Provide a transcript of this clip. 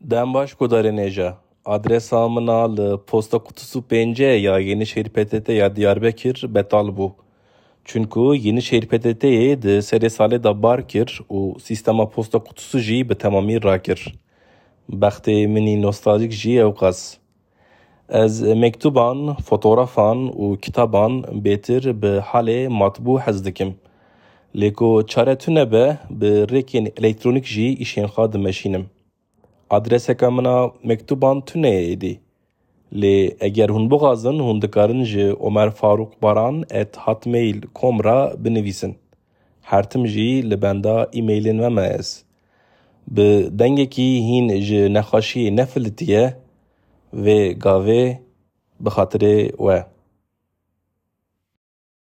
Dem baş gudarênêja. Adresa min a li posta qutusu pêncê ya Yenişehîr PTT ya Diyarbekir betal PTTyê di serê salê de bar kir û sîstema posta qutusu jî bi temamî rakir. Bextê minî nostaljîk jî ew qas. Ez mektuban, fotoğrafan û kitaban bêtir bi halê matbû hez dikim. Lê ku çare tune be bi rêkên elektrînîk jî îşên xwe dimeşînim. Adreseka min a mektuban tune ye êdî. Lê eger hûn bixwazin hûn dikarin ji omerfarûqbaran at hotmail com re binivîsin. Her tim jî benda îmeylên me me ez. Bi dengekî hîn ji nexweşiyê nefilitiye, vê gavê bi xatirê we.